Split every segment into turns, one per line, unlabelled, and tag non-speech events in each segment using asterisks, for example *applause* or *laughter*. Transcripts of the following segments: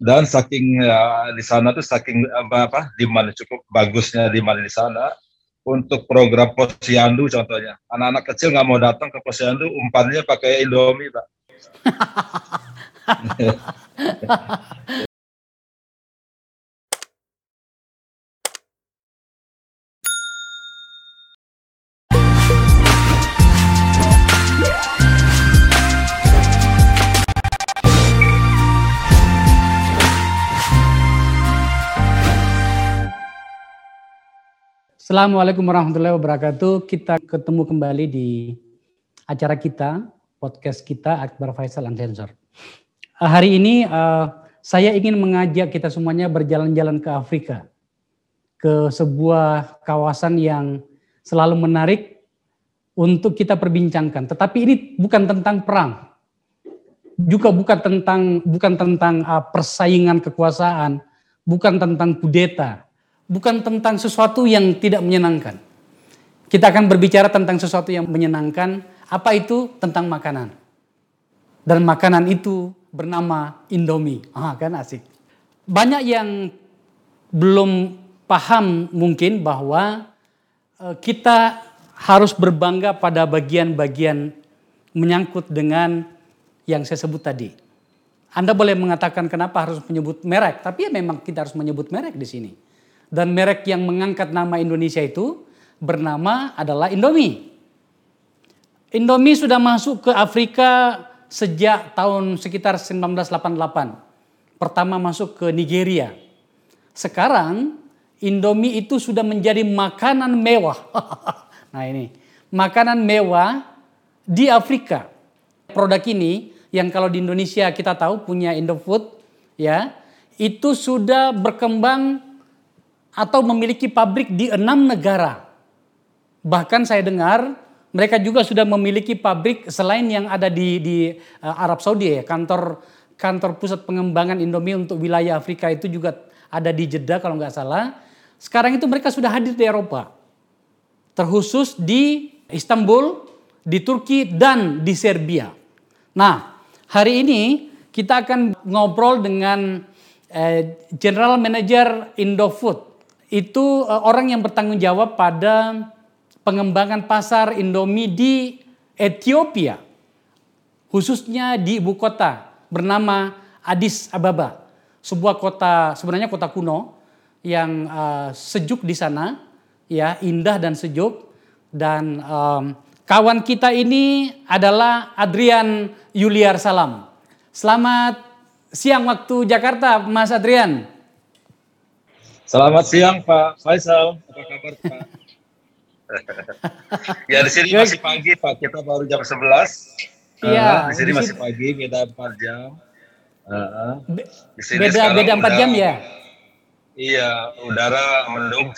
dan saking ya, di sana tuh saking apa, apa demand cukup bagusnya demand di sana untuk program posyandu contohnya. Anak-anak kecil nggak mau datang ke posyandu umpannya pakai indomie pak *laughs*
Assalamualaikum warahmatullahi wabarakatuh. Kita ketemu kembali di acara kita, podcast kita Akbar Faisal Unsensor. Uh, hari ini uh, saya ingin mengajak kita semuanya berjalan-jalan ke Afrika, ke sebuah kawasan yang selalu menarik untuk kita perbincangkan. Tetapi ini bukan tentang perang, juga bukan tentang bukan tentang uh, persaingan kekuasaan, bukan tentang kudeta, bukan tentang sesuatu yang tidak menyenangkan. Kita akan berbicara tentang sesuatu yang menyenangkan. Apa itu? Tentang makanan. Dan makanan itu bernama Indomie. Ah, kan asik. Banyak yang belum paham mungkin bahwa eh, kita harus berbangga pada bagian-bagian menyangkut dengan yang saya sebut tadi. Anda boleh mengatakan kenapa harus menyebut merek, tapi ya memang kita harus menyebut merek di sini. Dan merek yang mengangkat nama Indonesia itu bernama adalah Indomie. Indomie sudah masuk ke Afrika sejak tahun sekitar 1988. Pertama masuk ke Nigeria. Sekarang Indomie itu sudah menjadi makanan mewah. *laughs* nah ini, makanan mewah di Afrika. Produk ini yang kalau di Indonesia kita tahu punya Indofood ya, itu sudah berkembang atau memiliki pabrik di enam negara. Bahkan saya dengar mereka juga sudah memiliki pabrik selain yang ada di, di uh, Arab Saudi ya, kantor kantor pusat pengembangan Indomie untuk wilayah Afrika itu juga ada di Jeddah kalau nggak salah. Sekarang itu mereka sudah hadir di Eropa, terkhusus di Istanbul, di Turki dan di Serbia. Nah, hari ini kita akan ngobrol dengan eh, General Manager Indofood itu uh, orang yang bertanggung jawab pada pengembangan pasar Indomie di Ethiopia, khususnya di ibu kota bernama Addis Ababa, sebuah kota sebenarnya kota kuno yang uh, sejuk di sana, ya indah dan sejuk dan um, kawan kita ini adalah Adrian Yuliar Salam. Selamat siang waktu Jakarta, Mas Adrian.
Selamat siang Pak Faisal, apa kabar Pak? *laughs* ya di sini masih pagi Pak, kita baru jam 11.
Iya.
Uh, di sini masih pagi, beda 4 jam. Uh,
di sini beda beda 4 jam ya?
Iya, udara mendung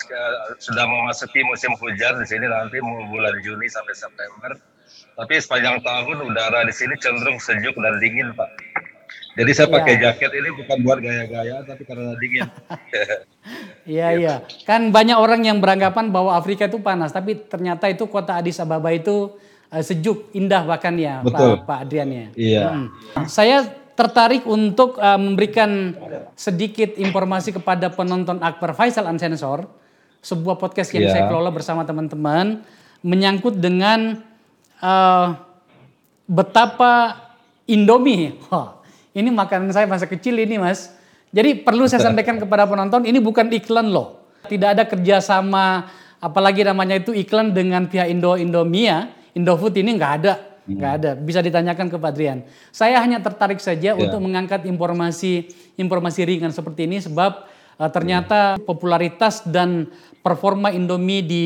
sudah memasuki musim hujan di sini nanti mau bulan Juni sampai September. Tapi sepanjang tahun udara di sini cenderung sejuk dan dingin Pak. Jadi saya pakai ya. jaket ini bukan buat gaya-gaya, tapi karena dingin. *laughs*
Iya iya. Kan banyak orang yang beranggapan bahwa Afrika itu panas, tapi ternyata itu kota Addis Ababa itu uh, sejuk, indah bahkan ya, Betul. Pak, Pak Adrian ya.
Iya. Hmm.
Saya tertarik untuk uh, memberikan sedikit informasi kepada penonton Akbar Faisal Unsensor, sebuah podcast yang yeah. saya kelola bersama teman-teman, menyangkut dengan uh, betapa Indomie. *laughs* ini makanan saya masa kecil ini mas. Jadi perlu saya sampaikan kepada penonton, ini bukan iklan loh. Tidak ada kerjasama, apalagi namanya itu iklan dengan pihak Indo Indomia, Indofood ini nggak ada. Hmm. nggak ada, bisa ditanyakan ke Pak Adrian. Saya hanya tertarik saja yeah. untuk mengangkat informasi informasi ringan seperti ini sebab uh, ternyata hmm. popularitas dan performa Indomie di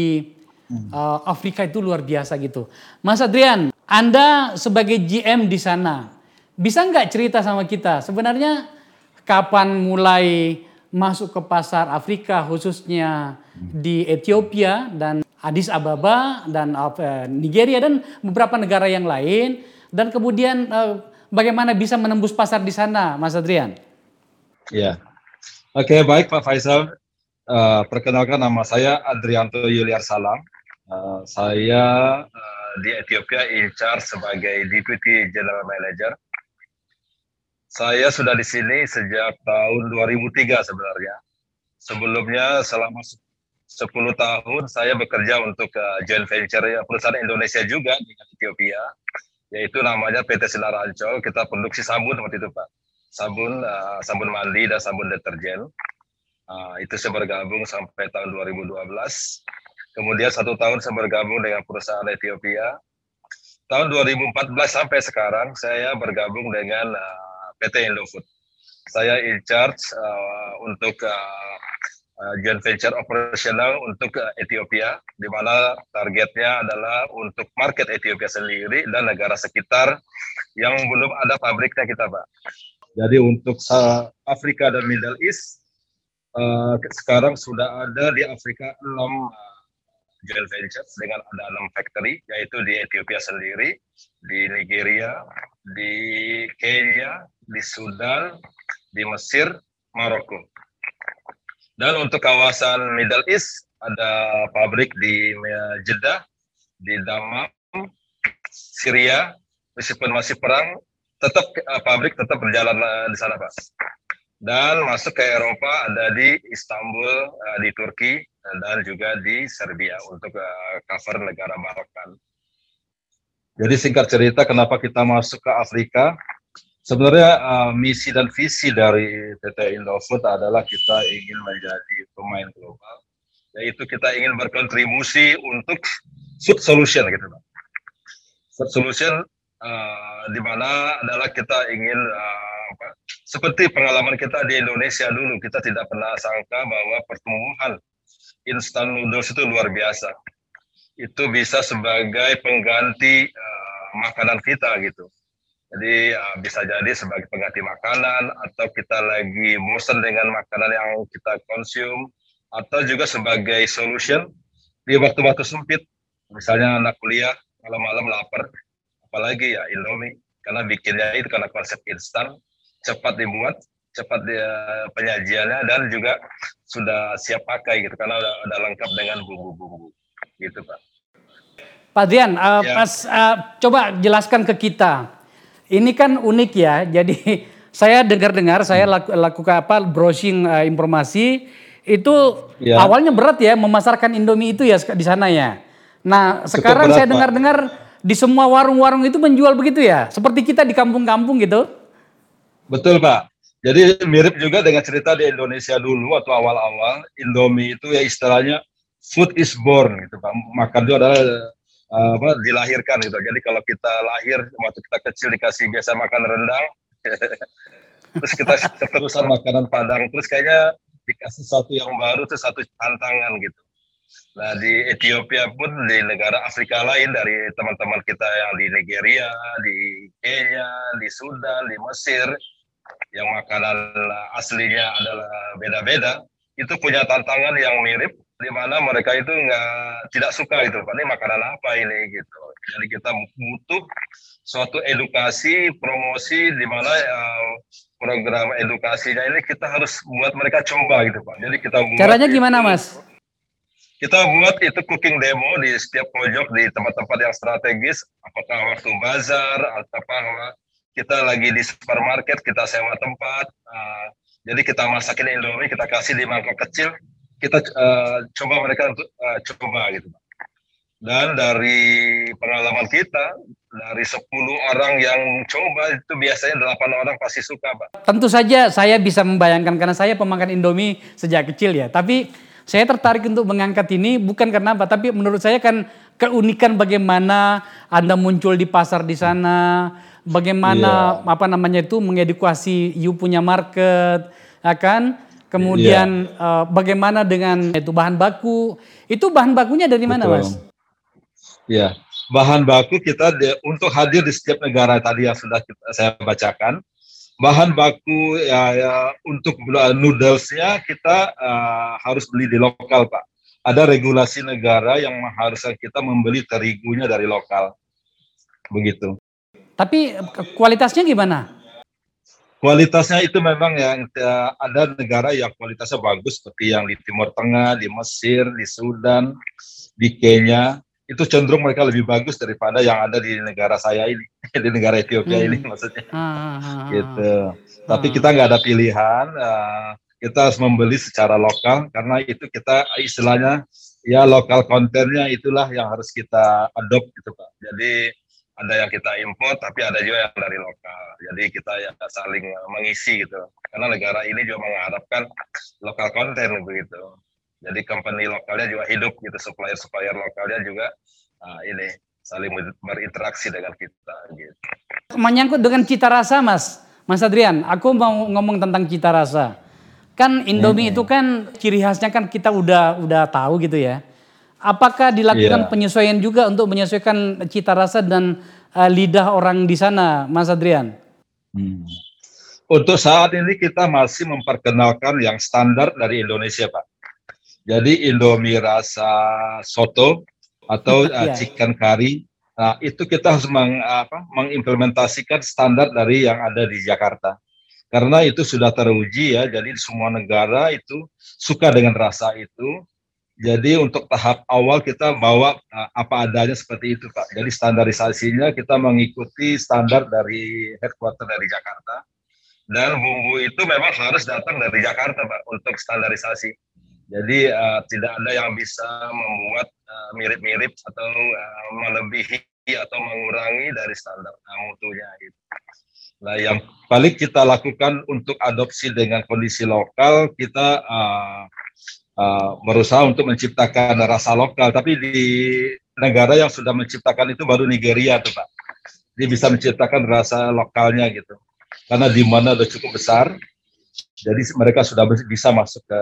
uh, Afrika itu luar biasa gitu. Mas Adrian, Anda sebagai GM di sana, bisa nggak cerita sama kita sebenarnya kapan mulai masuk ke pasar Afrika khususnya di Ethiopia dan Addis Ababa dan uh, Nigeria dan beberapa negara yang lain dan kemudian uh, bagaimana bisa menembus pasar di sana Mas Adrian?
Ya, oke okay, baik Pak Faisal. Uh, perkenalkan nama saya Adrianto Yuliar Salam. Uh, saya uh, di Ethiopia in charge sebagai Deputy General Manager Saya sudah di sini sejak tahun 2003 sebenarnya. Sebelumnya selama 10 tahun saya bekerja untuk uh, joint venture ya, perusahaan Indonesia juga di Ethiopia, yaitu namanya PT Sinar Ancol. Kita produksi sabun waktu itu Pak. Sabun, uh, sabun mandi dan sabun deterjen. Uh, itu saya bergabung sampai tahun 2012. Kemudian satu tahun saya bergabung dengan perusahaan Ethiopia. Tahun 2014 sampai sekarang saya bergabung dengan uh, PT Indofood. Saya in charge uh, untuk uh, uh, joint venture operasional untuk uh, Ethiopia, di mana targetnya adalah untuk market Ethiopia sendiri dan negara sekitar yang belum ada pabriknya kita, Pak. Jadi untuk Afrika dan Middle East, uh, sekarang sudah ada di Afrika 6 uh, joint venture dengan ada 6 factory, yaitu di Ethiopia sendiri, di Nigeria, di Kenya, di Sudan, di Mesir, Maroko. Dan untuk kawasan Middle East ada pabrik di Jeddah, di Damam, Syria, meskipun masih perang, tetap uh, pabrik tetap berjalan uh, di sana, Pak. Dan masuk ke Eropa ada di Istanbul, uh, di Turki, dan juga di Serbia untuk uh, cover negara Balkan. Jadi singkat cerita, kenapa kita masuk ke Afrika? Sebenarnya uh, misi dan visi dari PT Indofood adalah kita ingin menjadi pemain global, yaitu kita ingin berkontribusi untuk food solution gitu Pak. Food solution uh, di mana adalah kita ingin uh, apa, seperti pengalaman kita di Indonesia dulu, kita tidak pernah sangka bahwa pertumbuhan instan noodles itu luar biasa. Itu bisa sebagai pengganti uh, makanan kita gitu jadi uh, bisa jadi sebagai pengganti makanan atau kita lagi bosan dengan makanan yang kita konsum atau juga sebagai solution di waktu-waktu sempit. Misalnya anak kuliah malam-malam lapar, apalagi ya Indomie karena bikinnya itu karena konsep instan, cepat dibuat, cepat dia penyajiannya dan juga sudah siap pakai gitu karena udah, udah lengkap dengan bumbu-bumbu gitu Pak.
Pak Dian, uh, ya. pas, uh, coba jelaskan ke kita ini kan unik ya. *laughs* Jadi saya dengar-dengar, saya laku, lakukan apa browsing uh, informasi itu ya. awalnya berat ya memasarkan Indomie itu ya di sana ya. Nah, Cukup sekarang berat, saya dengar-dengar di semua warung-warung itu menjual begitu ya. Seperti kita di kampung-kampung gitu.
Betul, Pak. Jadi mirip juga dengan cerita di Indonesia dulu atau awal-awal Indomie itu ya istilahnya food is born gitu Pak. Makan itu adalah uh, apa *laughs* dilahirkan gitu. Jadi kalau kita lahir waktu kita kecil dikasih biasa makan rendang, *laughs* terus kita keterusan makanan Padang, terus kayaknya dikasih satu yang baru itu satu tantangan gitu. Nah di Ethiopia pun di negara Afrika lain dari teman-teman kita yang di Nigeria, di Kenya, di Sudan, di Mesir, yang makanan aslinya adalah beda-beda, itu punya tantangan yang mirip di mana mereka itu nggak tidak suka itu pak. Ini makanan apa ini gitu. Jadi kita butuh suatu edukasi promosi di mana uh, program edukasinya ini kita harus buat mereka coba gitu pak. Jadi kita buat
caranya gimana mas?
Kita buat itu cooking demo di setiap pojok di tempat-tempat yang strategis. Apakah waktu bazar atau apa kita lagi di supermarket kita sewa tempat uh, jadi kita masakin indomie kita kasih di mangkok kecil kita uh, coba mereka untuk uh, coba gitu Dan dari pengalaman kita, dari 10 orang yang coba itu biasanya 8 orang pasti suka, Pak.
Tentu saja saya bisa membayangkan karena saya pemakan Indomie sejak kecil ya. Tapi saya tertarik untuk mengangkat ini bukan karena apa, tapi menurut saya kan keunikan bagaimana Anda muncul di pasar di sana, bagaimana yeah. apa namanya itu mengedukasi you punya market, ya kan? Kemudian yeah. uh, bagaimana dengan itu bahan baku? Itu bahan bakunya dari mana, Betul. Mas?
Ya, bahan baku kita de, untuk hadir di setiap negara tadi yang sudah kita, saya bacakan. Bahan baku ya, ya untuk noodlesnya kita uh, harus beli di lokal, Pak. Ada regulasi negara yang mengharuskan kita membeli terigunya dari lokal. Begitu.
Tapi kualitasnya gimana?
Kualitasnya itu memang yang uh, ada negara yang kualitasnya bagus seperti yang di Timur Tengah, di Mesir, di Sudan, di Kenya. itu cenderung mereka lebih bagus daripada yang ada di negara saya ini, *laughs* di negara Ethiopia hmm. ini maksudnya. Ah, ah, ah, gitu. Ah. Tapi kita nggak ada pilihan, uh, kita harus membeli secara lokal karena itu kita istilahnya ya lokal kontennya itulah yang harus kita adopt gitu pak. Jadi ada yang kita import tapi ada juga yang dari lokal. Jadi kita ya saling mengisi gitu. Karena negara ini juga mengharapkan lokal konten begitu. Jadi company lokalnya juga hidup gitu, supplier-supplier lokalnya juga uh, ini saling berinteraksi dengan kita gitu.
Menyangkut dengan cita rasa Mas, Mas Adrian, aku mau ngomong tentang cita rasa. Kan Indomie hmm. itu kan ciri khasnya kan kita udah udah tahu gitu ya. Apakah dilakukan yeah. penyesuaian juga untuk menyesuaikan cita rasa dan uh, lidah orang di sana, Mas Adrian?
Hmm. Untuk saat ini kita masih memperkenalkan yang standar dari Indonesia, Pak. Jadi Indomie rasa soto atau uh, chicken curry, nah, itu kita harus meng, apa, mengimplementasikan standar dari yang ada di Jakarta. Karena itu sudah teruji ya, jadi semua negara itu suka dengan rasa itu jadi untuk tahap awal kita bawa uh, apa adanya seperti itu Pak. Jadi standarisasinya kita mengikuti standar dari headquarter dari Jakarta. Dan bumbu itu memang harus datang dari Jakarta Pak untuk standarisasi. Jadi uh, tidak ada yang bisa membuat uh, mirip-mirip uh, atau uh, melebihi atau mengurangi dari standar uh, mutunya itu. Nah, yang paling kita lakukan untuk adopsi dengan kondisi lokal, kita uh, uh, berusaha untuk menciptakan rasa lokal. Tapi di negara yang sudah menciptakan itu baru Nigeria tuh Pak. Dia bisa menciptakan rasa lokalnya gitu. Karena di mana udah cukup besar, jadi mereka sudah bisa masuk ke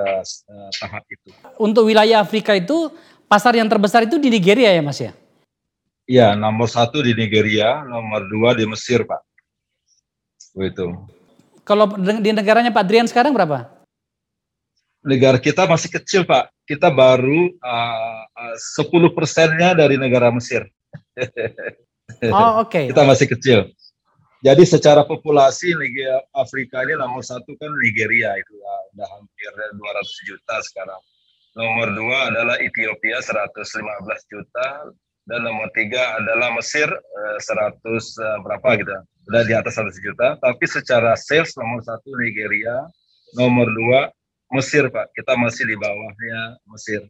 uh, tahap itu.
Untuk wilayah Afrika itu pasar yang terbesar itu di Nigeria ya Mas ya?
Iya, nomor satu di Nigeria, nomor dua di Mesir Pak. Itu.
Kalau di negaranya Pak Drian sekarang berapa?
Negara kita masih kecil Pak. Kita baru uh, uh, 10 persennya dari negara Mesir.
oh oke. Okay.
kita masih kecil. Jadi secara populasi Nigeria Afrika ini nomor satu kan Nigeria itu uh, udah hampir 200 juta sekarang. Nomor dua adalah Ethiopia 115 juta dan nomor tiga adalah Mesir uh, 100 uh, berapa gitu, udah di atas 100 juta. Tapi secara sales nomor satu Nigeria, nomor dua Mesir Pak, kita masih di bawahnya Mesir.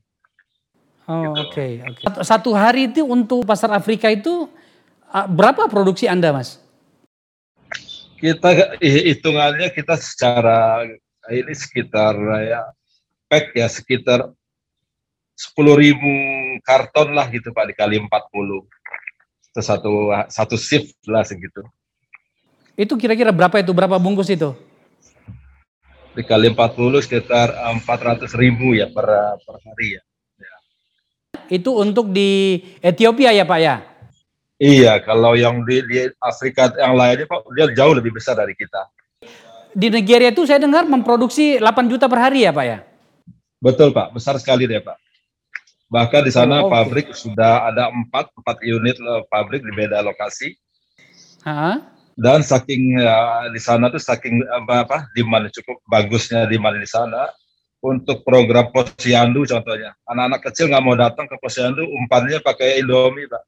Oh gitu. oke okay. Okay. Satu hari itu untuk pasar Afrika itu berapa produksi Anda Mas?
Kita hitungannya kita secara ini sekitar ya pack ya sekitar sepuluh ribu karton lah gitu Pak dikali 40 itu satu satu shift lah segitu.
Itu kira-kira berapa itu berapa bungkus itu?
Dikali 40 sekitar 400 ribu ya per, per hari ya. ya.
Itu untuk di Ethiopia ya Pak ya?
Iya, kalau yang di, di Afrika yang lainnya Pak, dia jauh lebih besar dari kita.
Di Nigeria itu saya dengar memproduksi 8 juta per hari ya Pak ya?
Betul Pak, besar sekali deh Pak. Bahkan di sana oh, okay. pabrik sudah ada 4, 4 unit pabrik di beda lokasi. Ha? Dan saking ya, di sana tuh saking apa, apa mana cukup bagusnya di mana di sana. Untuk program posyandu contohnya. Anak-anak kecil nggak mau datang ke posyandu umpannya pakai indomie pak.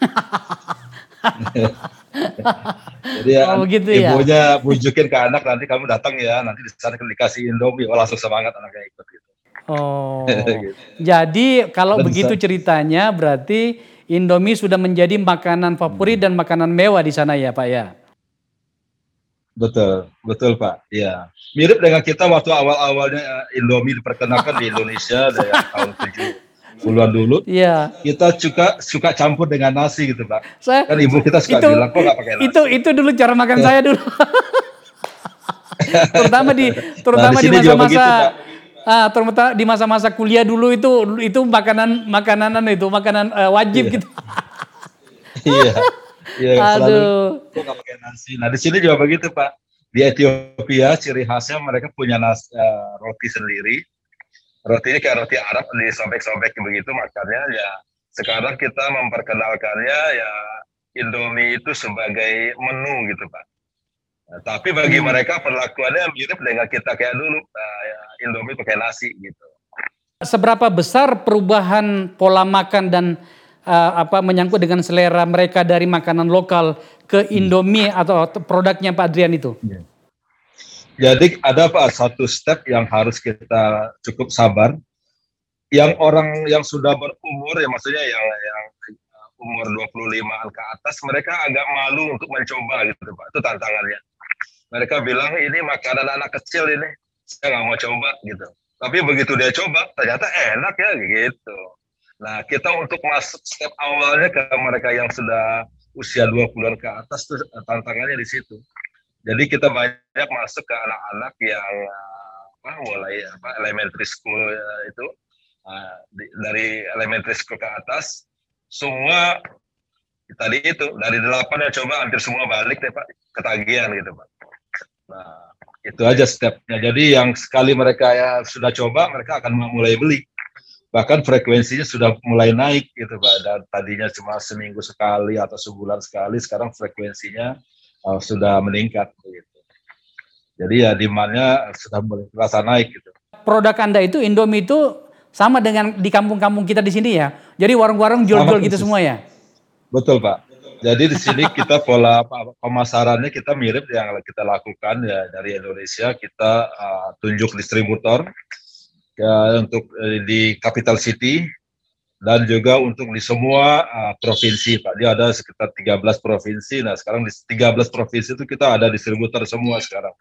*laughs* Jadi ya, oh, gitu ya? ibunya bujukin ke anak nanti kamu datang ya nanti di sana dikasih indomie. Oh, langsung semangat anaknya ikut gitu.
Oh. *laughs* Gitu. jadi kalau dan begitu ceritanya berarti Indomie sudah menjadi makanan favorit dan makanan mewah di sana ya Pak ya
Betul, betul Pak. Iya. Mirip dengan kita waktu awal-awalnya eh, Indomie diperkenalkan di Indonesia *laughs* dari tahun 70-an dulu. Iya. Kita suka suka campur dengan nasi gitu Pak. Saya, kan ibu kita suka itu, bilang kok nggak pakai nasi.
Itu itu dulu cara makan saya dulu. *laughs* terutama di terutama nah, di masa-masa ah terutama di masa-masa kuliah dulu itu itu makanan makanan itu makanan uh, wajib iya. gitu. *laughs*
iya. Iya, Aduh. Selalu nggak pakai nasi. Nah di sini juga begitu Pak. Di Ethiopia ciri khasnya mereka punya nasi, uh, roti sendiri. Rotinya kayak roti Arab disobek-sobek begitu makannya ya. Sekarang kita memperkenalkannya ya Indomie itu sebagai menu gitu Pak. Nah, tapi bagi hmm. mereka perlakuannya mirip dengan kita kayak dulu, uh, ya, Indomie pakai nasi gitu.
Seberapa besar perubahan pola makan dan uh, apa menyangkut dengan selera mereka dari makanan lokal ke Indomie atau produknya Pak Adrian itu?
Ya. Jadi ada Pak satu step yang harus kita cukup sabar. Yang orang yang sudah berumur ya maksudnya yang yang umur 25-an ke atas mereka agak malu untuk mencoba gitu Pak. Itu tantangannya. Mereka bilang ini makanan anak kecil ini. Saya nggak mau coba gitu. Tapi begitu dia coba ternyata enak ya gitu. Nah, kita untuk masuk step awalnya ke mereka yang sudah usia 20-an ke atas tuh tantangannya di situ. Jadi kita banyak masuk ke anak-anak yang apa, mulai apa elementary school ya, itu uh, di, dari elementary school ke atas semua tadi itu dari delapan ya coba hampir semua balik deh pak ketagihan gitu pak. Nah itu aja stepnya. Jadi yang sekali mereka ya sudah coba mereka akan mulai beli bahkan frekuensinya sudah mulai naik gitu pak dan tadinya cuma seminggu sekali atau sebulan sekali sekarang frekuensinya uh, sudah meningkat gitu. Jadi ya demandnya sudah mulai terasa naik gitu.
Produk Anda itu Indomie itu sama dengan di kampung-kampung kita di sini ya. Jadi warung-warung jual-jual gitu semua ya.
Betul Pak. Jadi di sini kita pola pemasarannya kita mirip yang kita lakukan ya dari Indonesia kita uh, tunjuk distributor ya untuk uh, di capital city dan juga untuk di semua uh, provinsi Pak. Dia ada sekitar 13 provinsi. Nah, sekarang di 13 provinsi itu kita ada distributor semua sekarang.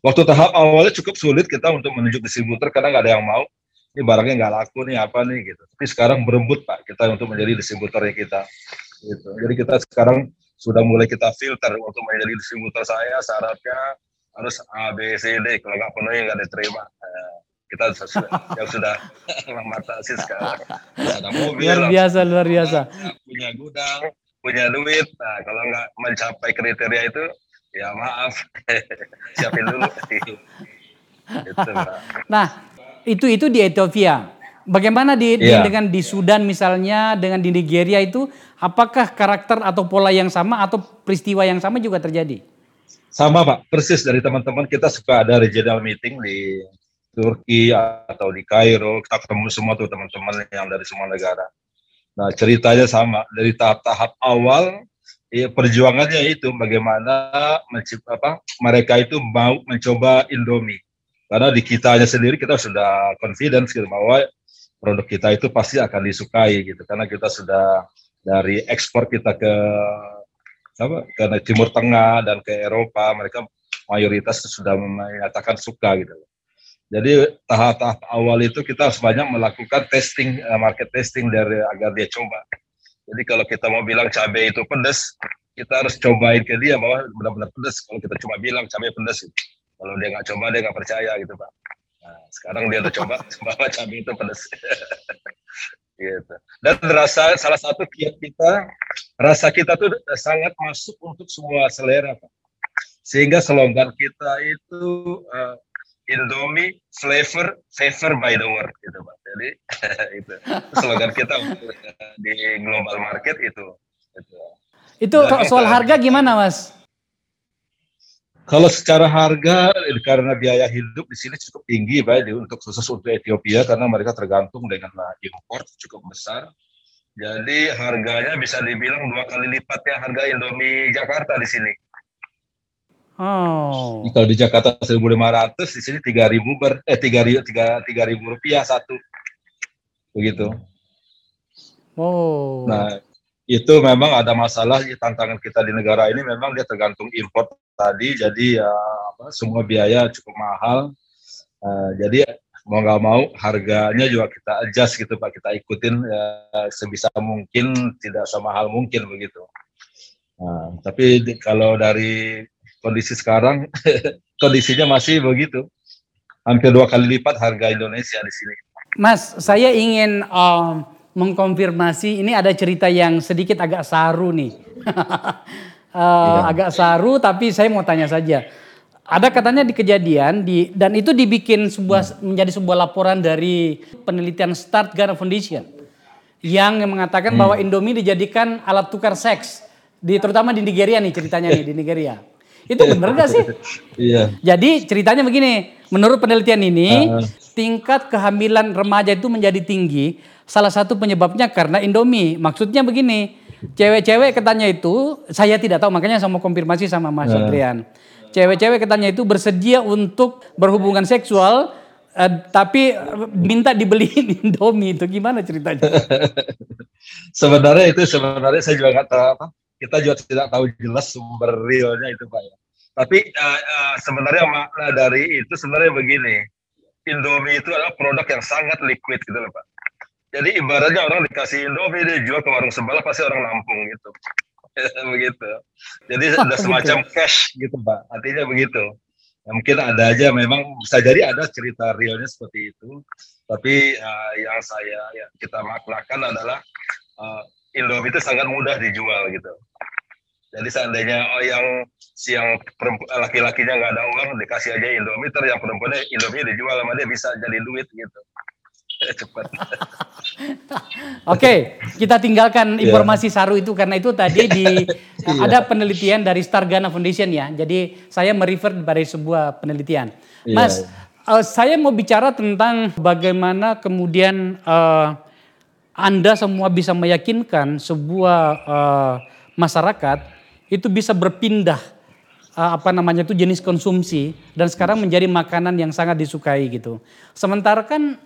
Waktu tahap awalnya cukup sulit kita untuk menunjuk distributor karena nggak ada yang mau. Ini barangnya nggak laku nih apa nih gitu. Tapi sekarang berebut Pak kita untuk menjadi distributornya kita. Gitu. Jadi kita sekarang sudah mulai kita filter untuk menjadi distributor saya syaratnya harus A B C D kalau nggak penuhi nggak diterima. Nah, kita sudah, yang sudah *laughs* mengatasi sekarang. Ada mobil,
luar biasa, luar biasa.
Punya gudang, punya duit. Nah, kalau nggak mencapai kriteria itu, ya maaf, *laughs* siapin dulu. *laughs*
itu, nah, itu itu di Ethiopia. Bagaimana di, yeah. di dengan di Sudan misalnya, dengan di Nigeria itu, apakah karakter atau pola yang sama atau peristiwa yang sama juga terjadi?
Sama Pak, persis dari teman-teman kita suka ada regional meeting di Turki atau di Kairo kita ketemu semua tuh teman-teman yang dari semua negara. Nah ceritanya sama. Dari tahap-tahap awal ya, perjuangannya itu bagaimana mencipta apa mereka itu mau mencoba Indomie. Karena di kitanya sendiri kita sudah confidence gitu bahwa produk kita itu pasti akan disukai gitu. Karena kita sudah dari ekspor kita ke apa ke Timur Tengah dan ke Eropa mereka mayoritas sudah menyatakan suka gitu jadi tahap-tahap awal itu kita harus banyak melakukan testing, eh, market testing dari agar dia coba. Jadi kalau kita mau bilang cabai itu pedas, kita harus cobain ke dia bahwa benar-benar pedas. Kalau kita cuma bilang cabai pedas, kalau dia nggak coba dia nggak percaya gitu pak. Nah, sekarang dia udah coba *laughs* bahwa cabai itu pedas. *laughs* gitu. Dan rasa salah satu kiat kita, rasa kita tuh sangat masuk untuk semua selera pak. Sehingga slogan kita itu uh, Indomie flavor favor by the world gitu pak. Jadi *laughs* itu slogan kita di global market itu.
Itu, itu soal harga gimana mas?
Kalau secara harga karena biaya hidup di sini cukup tinggi pak untuk khusus untuk Ethiopia karena mereka tergantung dengan import cukup besar. Jadi harganya bisa dibilang dua kali lipatnya harga Indomie Jakarta di sini.
Oh.
Kalau di Jakarta 1.500, di sini 3.000 ber eh 3.000 3, ribu rupiah satu. Begitu.
Oh.
Nah, itu memang ada masalah tantangan kita di negara ini memang dia tergantung import tadi jadi ya apa, semua biaya cukup mahal. Uh, jadi mau nggak mau harganya juga kita adjust gitu Pak, kita ikutin ya, sebisa mungkin tidak sama hal mungkin begitu. Nah, tapi di, kalau dari kondisi sekarang *laughs* kondisinya masih begitu hampir dua kali lipat harga Indonesia di sini.
Mas, saya ingin um, mengkonfirmasi ini ada cerita yang sedikit agak saru nih. *laughs* uh, ya. Agak saru tapi saya mau tanya saja. Ada katanya di kejadian di dan itu dibikin sebuah hmm. menjadi sebuah laporan dari penelitian Start Ghana Foundation yang mengatakan hmm. bahwa Indomie dijadikan alat tukar seks di terutama di Nigeria nih ceritanya nih di Nigeria. Itu benar gak sih? *laughs*
Iya.
Jadi ceritanya begini, menurut penelitian ini uh. tingkat kehamilan remaja itu menjadi tinggi salah satu penyebabnya karena Indomie. Maksudnya begini, cewek-cewek katanya itu, saya tidak tahu makanya saya mau konfirmasi sama Mas uh. Adrian. Cewek-cewek katanya itu bersedia untuk berhubungan seksual uh, tapi minta dibeliin *laughs* Indomie itu gimana ceritanya? *laughs*
sebenarnya itu sebenarnya saya juga nggak tahu apa. Kita juga tidak tahu jelas sumber realnya itu Pak ya. Tapi uh, uh, sebenarnya makna dari itu sebenarnya begini. Indomie itu adalah produk yang sangat liquid gitu loh Pak. Jadi ibaratnya orang dikasih Indomie dia jual ke warung sebelah pasti orang nampung gitu. *laughs* begitu. Jadi oh, *laughs* ada semacam gitu. cash gitu Pak. Artinya begitu. Ya, mungkin ada aja memang bisa jadi ada cerita realnya seperti itu. Tapi uh, yang saya ya, kita maknakan adalah uh, Indomie itu sangat mudah dijual gitu. Jadi seandainya oh yang si yang laki-lakinya nggak ada uang dikasih aja Indomie, ter yang perempuannya Indomie dijual sama dia bisa jadi duit gitu. *laughs* Cepat. *laughs*
Oke, kita tinggalkan iya. informasi yeah. saru itu karena itu tadi di *laughs* yeah. ada penelitian dari Stargana Foundation ya. Jadi saya merefer dari sebuah penelitian. Yeah. Mas, uh, saya mau bicara tentang bagaimana kemudian uh, Anda semua bisa meyakinkan sebuah uh, masyarakat itu bisa berpindah uh, apa namanya itu jenis konsumsi dan sekarang menjadi makanan yang sangat disukai gitu. Sementara kan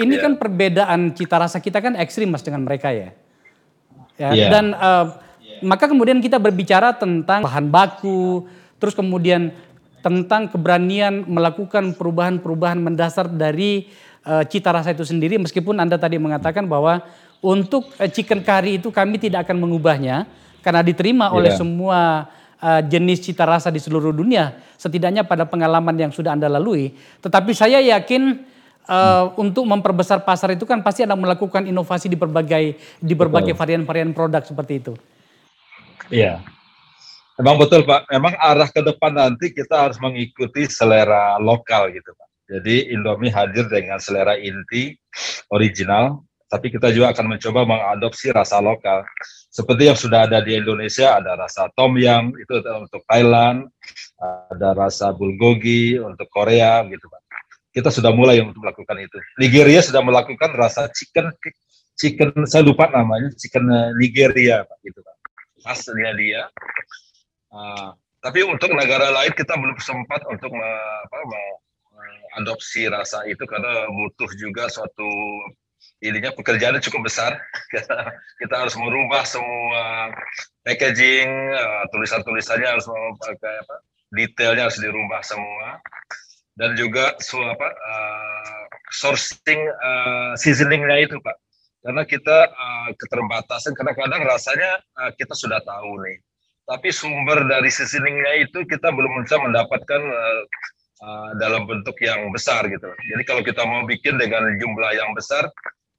ini yeah. kan perbedaan cita rasa kita kan ekstrim mas dengan mereka ya. ya yeah. Dan uh, maka kemudian kita berbicara tentang bahan baku, terus kemudian tentang keberanian melakukan perubahan-perubahan mendasar dari uh, cita rasa itu sendiri meskipun Anda tadi mengatakan bahwa untuk uh, chicken curry itu kami tidak akan mengubahnya karena diterima yeah. oleh semua uh, jenis cita rasa di seluruh dunia, setidaknya pada pengalaman yang sudah Anda lalui. Tetapi saya yakin uh, hmm. untuk memperbesar pasar itu kan pasti Anda melakukan inovasi di berbagai di berbagai varian-varian produk seperti itu.
Iya. Memang betul Pak, memang arah ke depan nanti kita harus mengikuti selera lokal gitu Pak. Jadi Indomie hadir dengan selera inti original, tapi kita juga akan mencoba mengadopsi rasa lokal. Seperti yang sudah ada di Indonesia ada rasa tom yum itu untuk Thailand ada rasa bulgogi untuk Korea gitu pak. Kita sudah mulai untuk melakukan itu. Nigeria sudah melakukan rasa chicken chicken saya lupa namanya chicken Nigeria pak gitu pak. Khasnya dia uh, tapi untuk negara lain kita belum sempat untuk me, apa, mengadopsi rasa itu karena butuh juga suatu ininya pekerjaannya cukup besar. *laughs* kita harus merubah semua packaging, uh, tulisan-tulisannya harus pakai apa? Detailnya harus dirubah semua. Dan juga so, apa, uh, sourcing uh, seasoningnya itu, Pak. Karena kita uh, keterbatasan, kadang-kadang rasanya uh, kita sudah tahu nih. Tapi sumber dari seasoningnya itu kita belum bisa mendapatkan uh, uh, dalam bentuk yang besar gitu. Jadi kalau kita mau bikin dengan jumlah yang besar,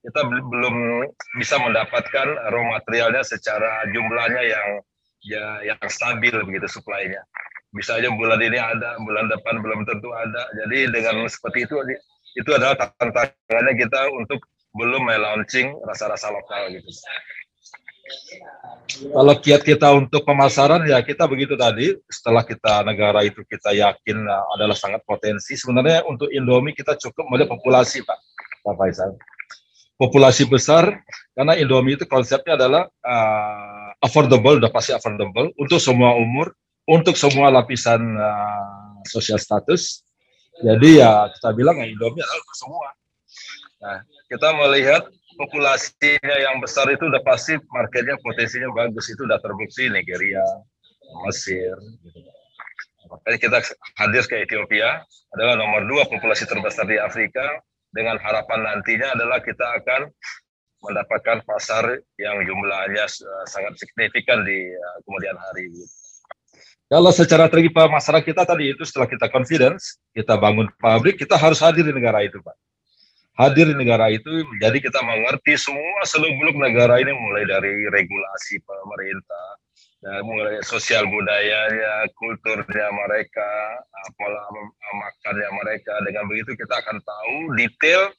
kita belum bisa mendapatkan raw materialnya secara jumlahnya yang ya yang stabil begitu suplainya. Bisa aja bulan ini ada, bulan depan belum tentu ada. Jadi dengan seperti itu itu adalah tantangannya kita untuk belum melaunching rasa-rasa lokal gitu. Kalau kiat kita untuk pemasaran ya kita begitu tadi. Setelah kita negara itu kita yakin adalah sangat potensi. Sebenarnya untuk Indomie kita cukup melihat populasi Pak. Pak Faisal. Populasi besar karena Indomie itu konsepnya adalah uh, affordable, udah pasti affordable. Untuk semua umur, untuk semua lapisan uh, sosial status. Jadi ya kita bilang ya Indomie adalah untuk semua. Nah, kita melihat populasinya yang besar itu udah pasti marketnya potensinya bagus itu udah terbukti Nigeria, Mesir. Gitu. Makanya kita hadir ke Ethiopia adalah nomor dua populasi terbesar di Afrika dengan harapan nantinya adalah kita akan mendapatkan pasar yang jumlahnya sangat signifikan di uh, kemudian hari. Kalau secara tergipa masyarakat kita tadi itu setelah kita confidence, kita bangun pabrik, kita harus hadir di negara itu, Pak. Hadir di negara itu, jadi kita mengerti semua seluk-beluk negara ini mulai dari regulasi pemerintah, dan mulai sosial budayanya, kulturnya mereka, pola makannya mereka. Dengan begitu kita akan tahu detail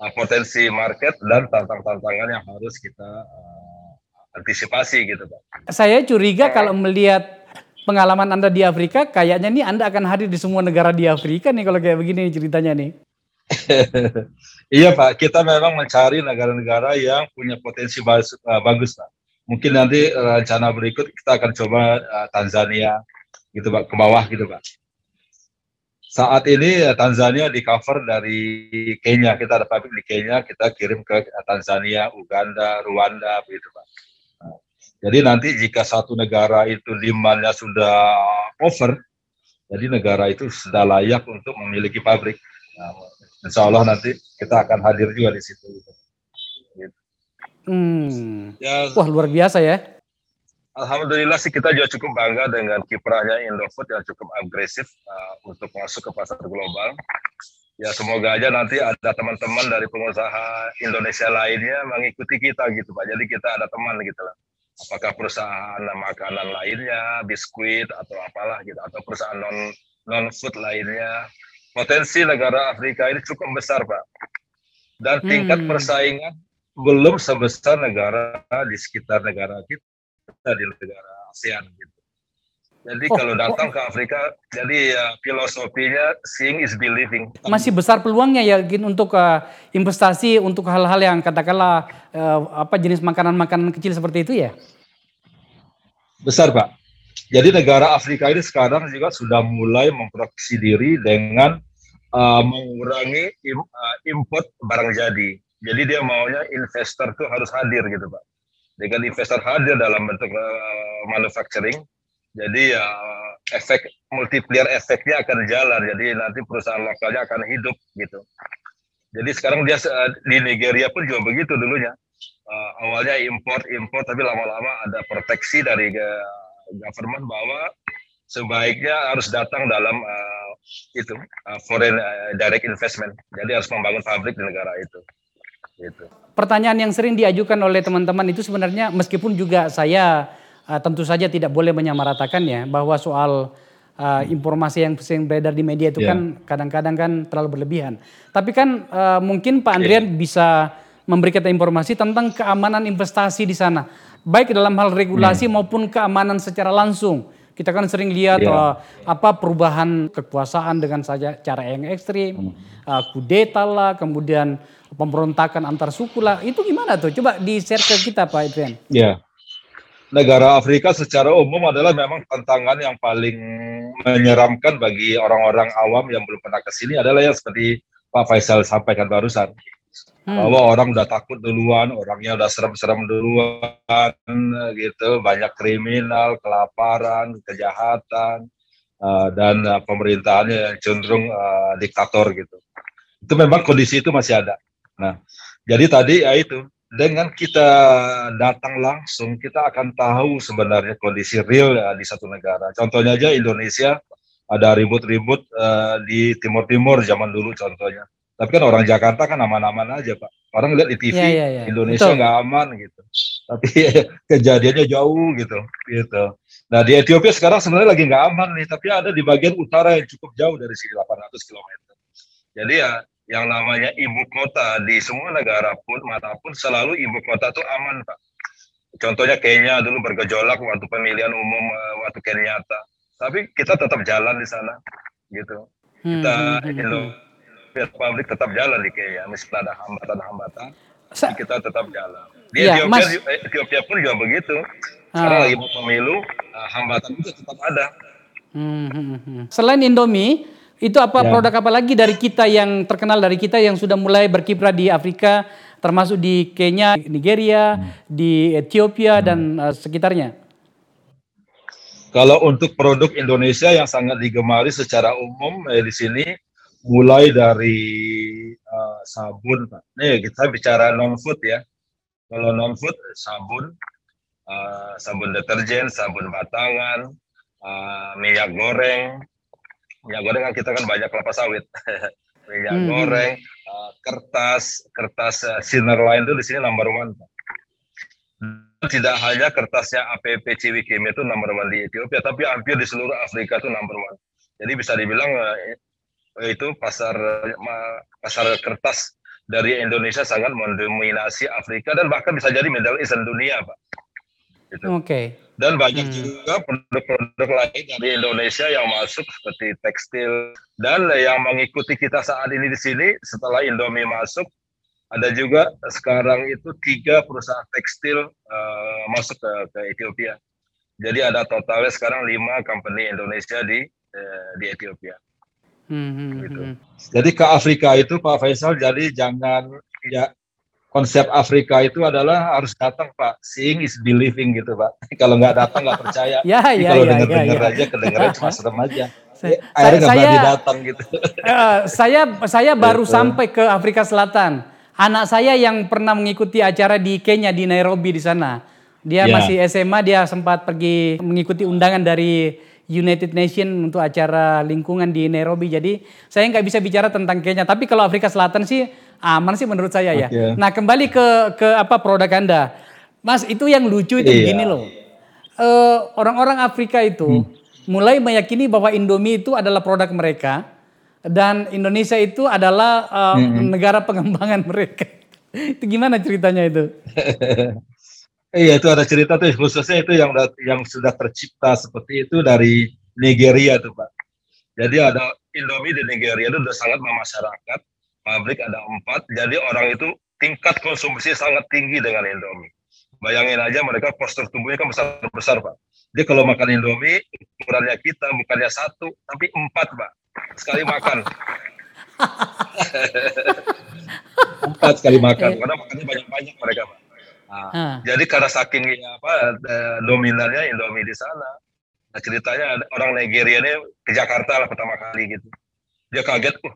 uh, potensi market dan tantang-tantangan yang harus kita uh, antisipasi gitu Pak.
Saya curiga kalau melihat pengalaman Anda di Afrika, kayaknya nih Anda akan hadir di semua negara di Afrika nih kalau kayak begini ceritanya nih. *laughs*
iya Pak, kita memang mencari negara-negara yang punya potensi bagus, uh, bagus Pak. Mungkin nanti rencana berikut kita akan coba uh, Tanzania, gitu Pak, ke bawah gitu Pak. Saat ini uh, Tanzania di cover dari Kenya, kita ada pabrik di Kenya, kita kirim ke Tanzania, Uganda, Rwanda, begitu Pak. Nah, jadi nanti jika satu negara itu demandnya sudah over, jadi negara itu sudah layak untuk memiliki pabrik. Nah, insya Allah nanti kita akan hadir juga di situ. Gitu.
Hmm. Ya, Wah luar biasa ya.
Alhamdulillah sih kita juga cukup bangga dengan kiprahnya Indofood yang cukup agresif uh, untuk masuk ke pasar global. Ya semoga aja nanti ada teman-teman dari pengusaha Indonesia lainnya mengikuti kita gitu Pak. Jadi kita ada teman gitu lah apakah perusahaan makanan lainnya, biskuit atau apalah gitu, atau perusahaan non non food lainnya. Potensi negara Afrika ini cukup besar, Pak. Dan tingkat hmm. persaingan belum sebesar negara di sekitar negara kita di negara ASEAN gitu. Jadi oh, kalau datang oh. ke Afrika, jadi ya, filosofinya seeing is believing.
Masih besar peluangnya ya untuk uh, investasi untuk hal-hal yang katakanlah uh, apa jenis makanan-makanan kecil seperti itu ya?
Besar pak. Jadi negara Afrika ini sekarang juga sudah mulai memproduksi diri dengan uh, mengurangi im, uh, import barang jadi. Jadi dia maunya investor tuh harus hadir gitu pak. Dengan investor hadir dalam bentuk uh, manufacturing, jadi ya efek multiplier efeknya akan jalan. Jadi nanti perusahaan lokalnya akan hidup gitu. Jadi sekarang dia di Nigeria pun juga begitu dulunya. Uh, awalnya import import tapi lama-lama ada proteksi dari uh, government bahwa sebaiknya harus datang dalam uh, itu uh, foreign uh, direct investment. Jadi harus membangun pabrik di negara itu.
Gitu. Pertanyaan yang sering diajukan oleh teman-teman itu sebenarnya meskipun juga saya uh, tentu saja tidak boleh menyamaratakan ya bahwa soal uh, informasi yang sering beredar di media itu yeah. kan kadang-kadang kan terlalu berlebihan. Tapi kan uh, mungkin Pak Andrian yeah. bisa memberi kita informasi tentang keamanan investasi di sana, baik dalam hal regulasi yeah. maupun keamanan secara langsung. Kita kan sering lihat yeah. uh, apa perubahan kekuasaan dengan saja cara yang ekstrim, uh, kudeta lah, kemudian pemberontakan antar suku lah. Itu gimana tuh? Coba di-share ke kita Pak Adrian.
Iya negara Afrika secara umum adalah memang tantangan yang paling menyeramkan bagi orang-orang awam yang belum pernah ke sini adalah yang seperti Pak Faisal sampaikan barusan. Hmm. Bahwa orang udah takut duluan, orangnya udah serem-serem duluan, gitu, banyak kriminal, kelaparan, kejahatan, uh, dan uh, pemerintahannya cenderung uh, diktator gitu. Itu memang kondisi itu masih ada. Nah, jadi tadi ya itu dengan kita datang langsung, kita akan tahu sebenarnya kondisi real ya, di satu negara. Contohnya aja Indonesia ada ribut-ribut uh, di Timur Timur zaman dulu contohnya. Tapi kan orang Jakarta kan aman-aman aja pak. Orang lihat di TV ya, ya, ya. Indonesia nggak aman gitu. Tapi *laughs* kejadiannya jauh gitu. Gitu. Nah di Ethiopia sekarang sebenarnya lagi nggak aman nih. Tapi ada di bagian utara yang cukup jauh dari sini 800 km. Jadi ya yang namanya ibu kota di semua negara pun mana pun selalu ibu kota itu aman pak. Contohnya Kenya dulu bergejolak waktu pemilihan umum uh, waktu Kenyatta, tapi kita tetap jalan di sana, gitu. Hmm, kita hmm, hmm, Indo Republik tetap jalan di Kenya, meskipun ada hambatan-hambatan, kita tetap jalan. Di ya, Ethiopia, Mas, eh, Ethiopia pun juga begitu. Sekarang uh, lagi mau pemilu, hambatan itu tetap ada.
Hmm, hmm, hmm. Selain Indomie, itu apa ya. produk apa lagi dari kita yang terkenal dari kita yang sudah mulai berkiprah di Afrika, termasuk di Kenya, Nigeria, hmm. di Ethiopia hmm. dan uh, sekitarnya?
Kalau untuk produk Indonesia yang sangat digemari secara umum eh, di sini mulai dari uh, sabun, Pak. Nih kita bicara non food ya. Kalau non food sabun, uh, sabun deterjen, sabun batangan, uh, minyak goreng, minyak goreng kan kita kan banyak kelapa sawit *laughs* minyak hmm. goreng uh, kertas kertas uh, sinner lain itu di sini number one tidak hanya kertasnya APP Ciwikim itu number one di Ethiopia tapi hampir di seluruh Afrika itu number one jadi bisa dibilang uh, itu pasar pasar kertas dari Indonesia sangat mendominasi Afrika dan bahkan bisa jadi Middle East dan dunia pak
Oke. Okay.
dan banyak hmm. juga produk-produk lain dari Indonesia yang masuk seperti tekstil dan yang mengikuti kita saat ini di sini setelah Indomie masuk ada juga sekarang itu tiga perusahaan tekstil uh, masuk ke, ke Ethiopia. Jadi ada totalnya sekarang lima company Indonesia di uh, di Ethiopia. Hmm, hmm, gitu. Hmm. Jadi ke Afrika itu Pak Faisal jadi jangan ya konsep Afrika itu adalah harus datang Pak. Seeing is believing gitu Pak. *laughs* kalau nggak datang nggak percaya. *laughs*
ya, ya,
kalau
ya,
dengar-dengar ya, ya. aja kedengaran cuma *laughs* serem aja. Saya, Akhirnya nggak berani datang gitu.
Uh, saya saya baru sampai ke Afrika Selatan. Anak saya yang pernah mengikuti acara di Kenya di Nairobi di sana. Dia ya. masih SMA, dia sempat pergi mengikuti undangan dari United Nation untuk acara lingkungan di Nairobi. Jadi saya nggak bisa bicara tentang Kenya. Tapi kalau Afrika Selatan sih aman sih menurut saya ya. Okay. Nah kembali ke ke apa produk anda, Mas itu yang lucu itu iya. begini loh. orang eh, orang-orang Afrika itu hmm. mulai meyakini bahwa Indomie itu adalah produk mereka dan Indonesia itu adalah uh, hmm. negara pengembangan *laughs* mereka. itu gimana ceritanya itu? *laughs*
Iya itu ada cerita tuh khususnya itu yang yang sudah tercipta seperti itu dari Nigeria tuh pak. Jadi ada Indomie di Nigeria itu sudah sangat memasyarakat pabrik ada empat, jadi orang itu tingkat konsumsi sangat tinggi dengan Indomie. Bayangin aja mereka postur tubuhnya kan besar-besar Pak. Dia kalau makan Indomie, ukurannya kita bukannya satu, tapi empat Pak. Sekali makan. *laughs* empat sekali makan, eh. karena makannya banyak-banyak mereka Pak. Nah, hmm. Jadi karena saking apa eh, dominannya Indomie di sana, nah ceritanya orang Nigeria ini ke Jakarta lah pertama kali gitu. Dia kaget, uh,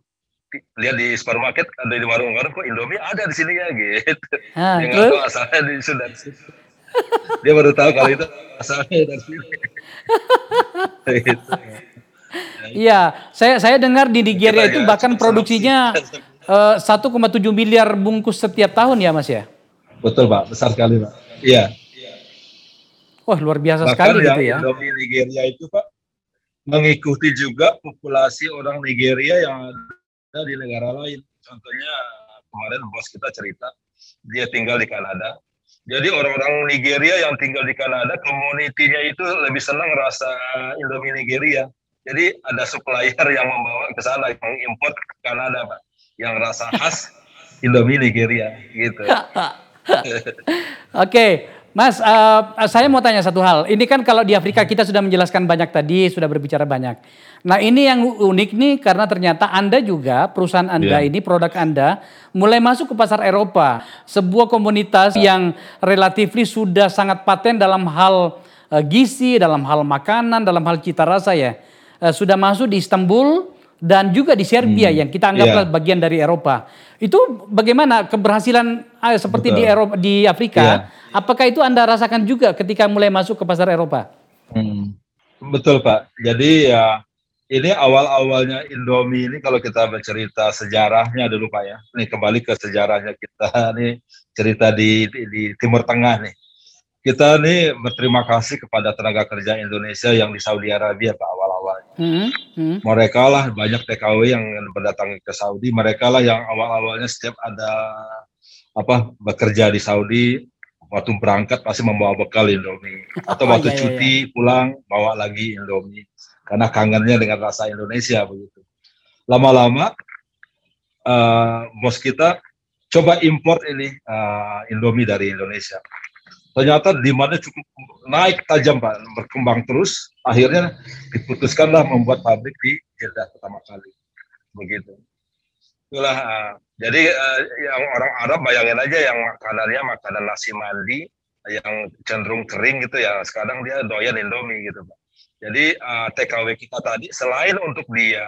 lihat di supermarket ada di warung-warung kok Indomie ada di sini ya *laughs* gitu. Ah, dia nggak tahu asalnya di Sudan. dia baru tahu kalau itu asalnya dari sini. *laughs*
Iya, saya saya dengar di Nigeria itu bahkan produksinya uh, eh, 1,7 miliar bungkus setiap tahun ya Mas ya?
Betul Pak, besar sekali Pak. Iya.
Wah luar biasa bahkan sekali gitu ya.
Indomie Nigeria itu Pak mengikuti juga populasi orang Nigeria yang di negara lain. Contohnya kemarin bos kita cerita, dia tinggal di Kanada. Jadi orang-orang Nigeria yang tinggal di Kanada, komunitinya itu lebih senang rasa Indomie Nigeria. Jadi ada supplier yang membawa ke sana, yang import ke Kanada, Pak. Yang rasa khas *laughs* Indomie Nigeria, gitu. *laughs* *laughs*
Oke, okay. Mas, uh, saya mau tanya satu hal. Ini kan kalau di Afrika kita sudah menjelaskan banyak tadi, sudah berbicara banyak. Nah ini yang unik nih karena ternyata Anda juga, perusahaan Anda yeah. ini, produk Anda mulai masuk ke pasar Eropa. Sebuah komunitas yang relatif sudah sangat paten dalam hal uh, gizi, dalam hal makanan, dalam hal cita rasa ya. Uh, sudah masuk di Istanbul, dan juga di Serbia hmm. yang kita anggaplah yeah. bagian dari Eropa. Itu bagaimana keberhasilan eh, seperti Betul. di Eropa di Afrika? Yeah. Apakah itu Anda rasakan juga ketika mulai masuk ke pasar Eropa?
Hmm. Betul, Pak. Jadi ya ini awal-awalnya Indomie ini kalau kita bercerita sejarahnya dulu Pak ya. Ini kembali ke sejarahnya kita *laughs* nih cerita di, di, di Timur Tengah nih. Kita nih berterima kasih kepada tenaga kerja Indonesia yang di Saudi Arabia Pak. Hmm, hmm. Mereka lah banyak TKW yang berdatang ke Saudi. Mereka lah yang awal-awalnya setiap ada apa bekerja di Saudi waktu berangkat pasti membawa bekal Indomie *laughs* atau oh, waktu iya, iya, cuti iya. pulang bawa lagi Indomie karena kangennya dengan rasa Indonesia begitu. Lama-lama uh, bos kita coba import ini uh, Indomie dari Indonesia ternyata demandnya cukup naik tajam Pak, berkembang terus. Akhirnya diputuskanlah membuat pabrik di Jeddah pertama kali. Begitu. Itulah, uh, jadi uh, yang orang Arab bayangin aja yang makanannya makanan nasi mandi yang cenderung kering gitu ya sekarang dia doyan Indomie gitu Pak. Jadi uh, eh, TKW kita tadi selain untuk dia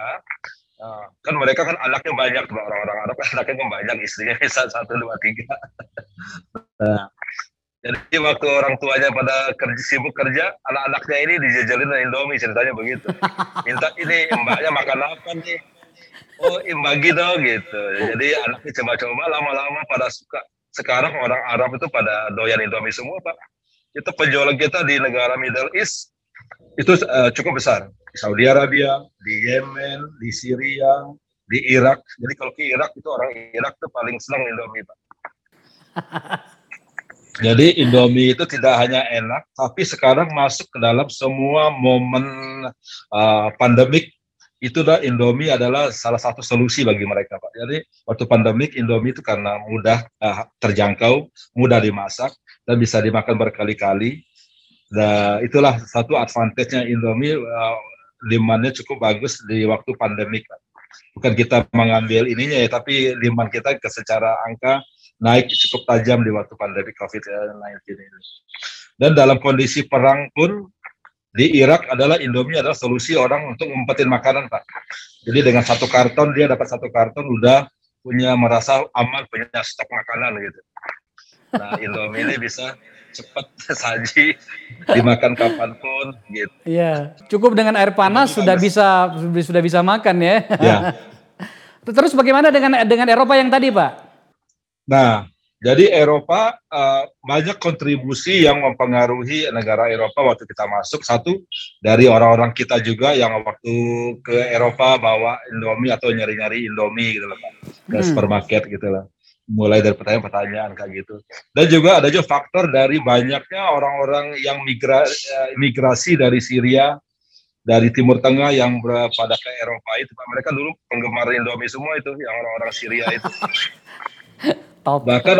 uh, kan mereka kan anaknya banyak orang-orang Arab kan anaknya kan banyak istrinya bisa satu dua tiga. nah, jadi waktu orang tuanya pada kerja sibuk kerja, anak-anaknya ini dijajalin Indomie ceritanya begitu. *laughs* Minta ini mbaknya makan apa nih? Oh, bagi dong gitu. Jadi anaknya coba-coba lama-lama pada suka. Sekarang orang Arab itu pada doyan Indomie semua, Pak. Itu penjualan kita di negara Middle East itu uh, cukup besar. Di Saudi Arabia, di Yemen, di Syria, di Irak. Jadi kalau ke Irak itu orang Irak itu paling senang Indomie, Pak. *laughs* Jadi Indomie itu tidak hanya enak, tapi sekarang masuk ke dalam semua momen uh, pandemik itu dah Indomie adalah salah satu solusi bagi mereka Pak. Jadi waktu pandemik Indomie itu karena mudah uh, terjangkau, mudah dimasak dan bisa dimakan berkali-kali. Dan itulah satu advantage-nya Indomie uh, demandnya cukup bagus di waktu pandemik. Bukan kita mengambil ininya ya, tapi demand kita secara angka naik cukup tajam di waktu pandemi COVID-19 ini. Dan dalam kondisi perang pun di Irak adalah Indomie adalah solusi orang untuk ngumpetin makanan, Pak. Jadi dengan satu karton dia dapat satu karton udah punya merasa aman punya stok makanan gitu. Nah Indomie ini bisa cepat *laughs* saji dimakan kapan pun gitu.
Iya, cukup dengan air panas sudah bisa sudah bisa makan ya. ya. *laughs* Terus bagaimana dengan dengan Eropa yang tadi, Pak?
Nah, jadi Eropa uh, banyak kontribusi yang mempengaruhi negara Eropa waktu kita masuk. Satu dari orang-orang kita juga yang waktu ke Eropa bawa Indomie atau nyari-nyari Indomie gitu loh. Ke hmm. supermarket gitu lah. Mulai dari pertanyaan-pertanyaan kayak gitu. Dan juga ada juga faktor dari banyaknya orang-orang yang migra, uh, migrasi dari Syria dari Timur Tengah yang pada ke Eropa itu. Mereka dulu penggemar Indomie semua itu yang orang-orang Syria itu. *laughs* Top. Bahkan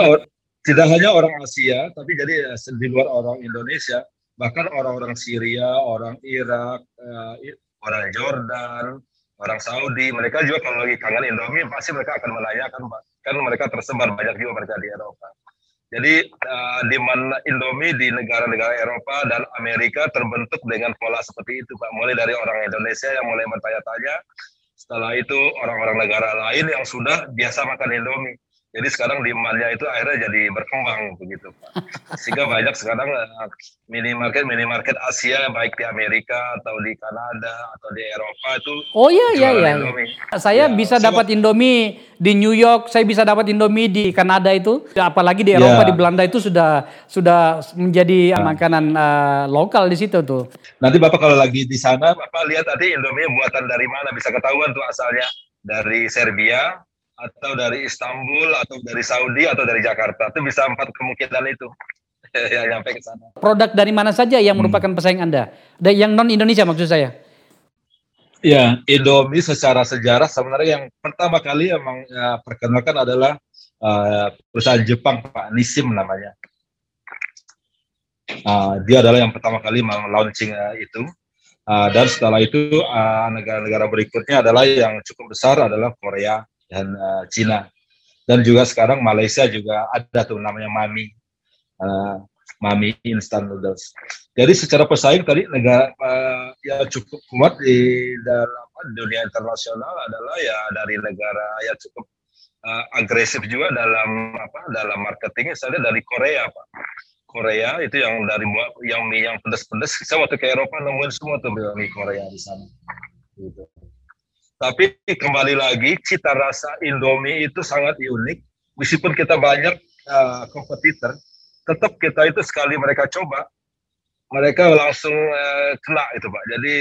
tidak hanya orang Asia, tapi jadi eh, di luar orang Indonesia, bahkan orang-orang Syria, orang Irak, uh, orang Jordan, orang Saudi, mereka juga kalau lagi kangen Indomie pasti mereka akan menanyakan, kan mereka tersebar banyak juga mereka di Eropa. Jadi uh, demand Indomie di negara-negara Eropa dan Amerika terbentuk dengan pola seperti itu, Pak. Mulai dari orang Indonesia yang mulai bertanya-tanya, setelah itu orang-orang negara lain yang sudah biasa makan Indomie jadi sekarang demandnya itu akhirnya jadi berkembang begitu Pak. Sehingga banyak sekarang eh, minimarket minimarket Asia baik di Amerika atau di Kanada atau di Eropa itu
Oh iya iya iya. Saya ya, bisa so, dapat Indomie di New York, saya bisa dapat Indomie di Kanada itu, apalagi di Eropa ya. di Belanda itu sudah sudah menjadi nah. makanan uh, lokal di situ tuh.
Nanti Bapak kalau lagi di sana Bapak lihat tadi Indomie buatan dari mana bisa ketahuan tuh asalnya dari Serbia, atau dari Istanbul atau dari Saudi atau dari Jakarta itu bisa empat kemungkinan itu *laughs* yang nyampe ke sana.
Produk dari mana saja yang hmm. merupakan pesaing Anda? Yang non Indonesia maksud saya?
Ya, Indomie secara sejarah sebenarnya yang pertama kali emang ya, perkenalkan adalah uh, perusahaan Jepang Pak Nisim namanya. Uh, dia adalah yang pertama kali launching uh, itu. Uh, dan setelah itu negara-negara uh, berikutnya adalah yang cukup besar adalah Korea, dan uh, Cina. Dan juga sekarang Malaysia juga ada tuh namanya Mami. Uh, Mami instant noodles. Jadi secara pesaing tadi negara uh, yang cukup kuat di dalam dunia internasional adalah ya dari negara yang cukup uh, agresif juga dalam apa dalam marketingnya saya dari Korea pak Korea itu yang dari yang mie yang pedas-pedas saya waktu ke Eropa nemuin semua tuh mie Korea di sana gitu. Tapi kembali lagi cita rasa Indomie itu sangat unik. Meskipun kita banyak uh, kompetitor, tetap kita itu sekali mereka coba, mereka langsung uh, kena itu pak. Jadi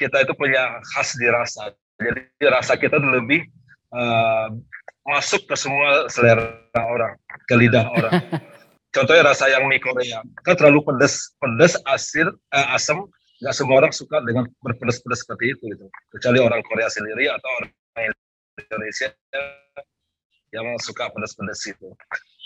kita itu punya khas di rasa. Jadi rasa kita lebih uh, masuk ke semua selera orang, ke lidah orang. *laughs* Contohnya rasa yang mie Korea, kan terlalu pedas, pedas, asin, uh, asam, nggak semua orang suka dengan berpedas-pedas seperti itu gitu. Kecuali orang Korea sendiri atau orang Indonesia yang suka pedas-pedas itu.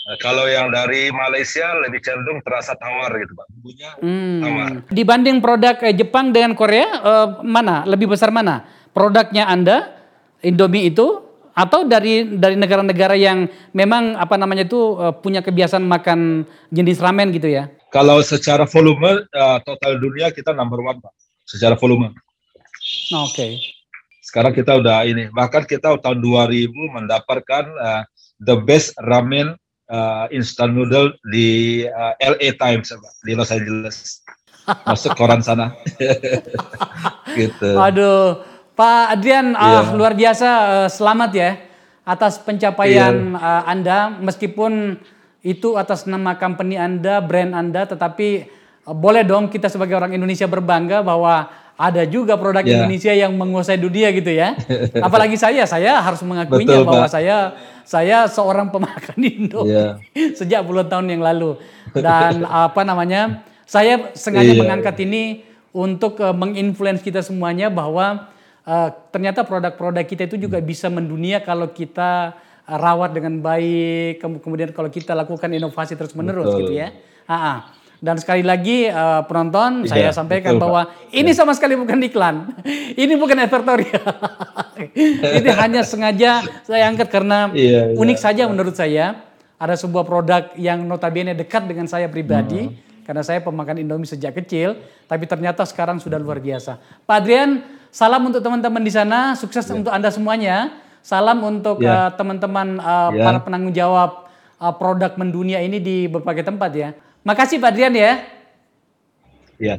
Nah, kalau yang dari Malaysia lebih cenderung terasa tawar gitu pak. Bumbunya
hmm. tawar. Dibanding produk eh, Jepang dengan Korea eh, mana? Lebih besar mana? Produknya anda Indomie itu atau dari dari negara-negara yang memang apa namanya itu uh, punya kebiasaan makan jenis ramen gitu ya?
Kalau secara volume uh, total dunia kita number one pak, secara volume.
Oke. Okay.
Sekarang kita udah ini, bahkan kita tahun 2000 mendapatkan uh, the best ramen uh, instant noodle di uh, LA Times pak, di Los Angeles. *laughs* Masuk koran sana. *laughs*
gitu. Aduh Pak Adrian, yeah. uh, luar biasa uh, selamat ya atas pencapaian yeah. uh, Anda meskipun itu atas nama company Anda, brand Anda, tetapi uh, boleh dong kita sebagai orang Indonesia berbangga bahwa ada juga produk
Ya.
Indonesia yang menguasai dunia gitu ya. *laughs* Apalagi saya, saya harus mengakuinya
Betul,
bahwa
Pak.
saya saya seorang pemakan *laughs* Indo
Ya.
sejak puluhan tahun yang lalu. *laughs* Dan apa namanya? Saya sengaja
Iya,
mengangkat ini untuk uh, menginfluence kita semuanya bahwa uh, ternyata produk-produk kita itu juga bisa mendunia kalau kita rawat dengan baik, kem- kemudian kalau kita lakukan inovasi terus-menerus
Betul.
gitu ya. Ah, ah. Dan sekali lagi uh, penonton
Iya,
saya sampaikan
betul,
bahwa ini sama sekali bukan iklan. *laughs* ini bukan advertorial. *laughs* ini hanya sengaja saya angkat karena
Iya, iya.
unik saja menurut saya. Ada sebuah produk yang notabene dekat dengan saya pribadi
Hmm.
karena saya pemakan Indomie sejak kecil, tapi ternyata sekarang sudah luar biasa. Pak Adrian, salam untuk teman-teman di sana, sukses untuk Anda semuanya. Salam untuk
Ya.
uh, teman-teman uh,
Ya.
para penanggung jawab uh, produk mendunia ini di berbagai tempat ya. Makasih Pak Adrian ya.
Ya.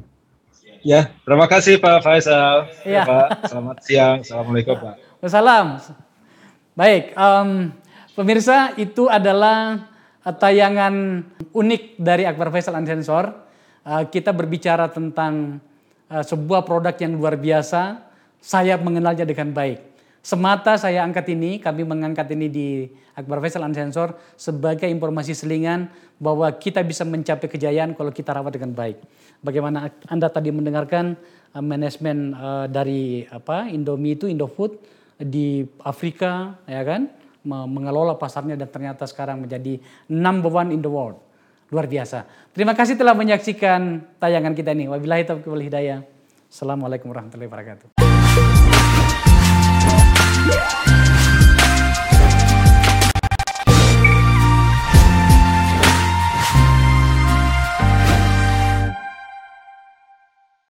Ya, terima kasih Pak Faisal.
Iya.
Ya, Pak. Selamat siang. Assalamualaikum Pak.
Wassalam. Baik, em, pemirsa itu adalah eh, tayangan unik dari Akbar Faisal Unsensor. Eh, kita berbicara tentang eh, sebuah produk yang luar biasa. Saya mengenalnya dengan baik. Semata saya angkat ini, kami mengangkat ini di Akbar Faisal Unsensor sebagai informasi selingan bahwa kita bisa mencapai kejayaan kalau kita rawat dengan baik. Bagaimana Anda tadi mendengarkan eh, manajemen eh, dari apa Indomie itu Indofood di Afrika ya kan me- mengelola pasarnya dan ternyata sekarang menjadi number one in the world. Luar biasa. Terima kasih telah menyaksikan tayangan kita ini. Wabillahi taufiq wal hidayah. Assalamualaikum warahmatullahi wabarakatuh. Yeah.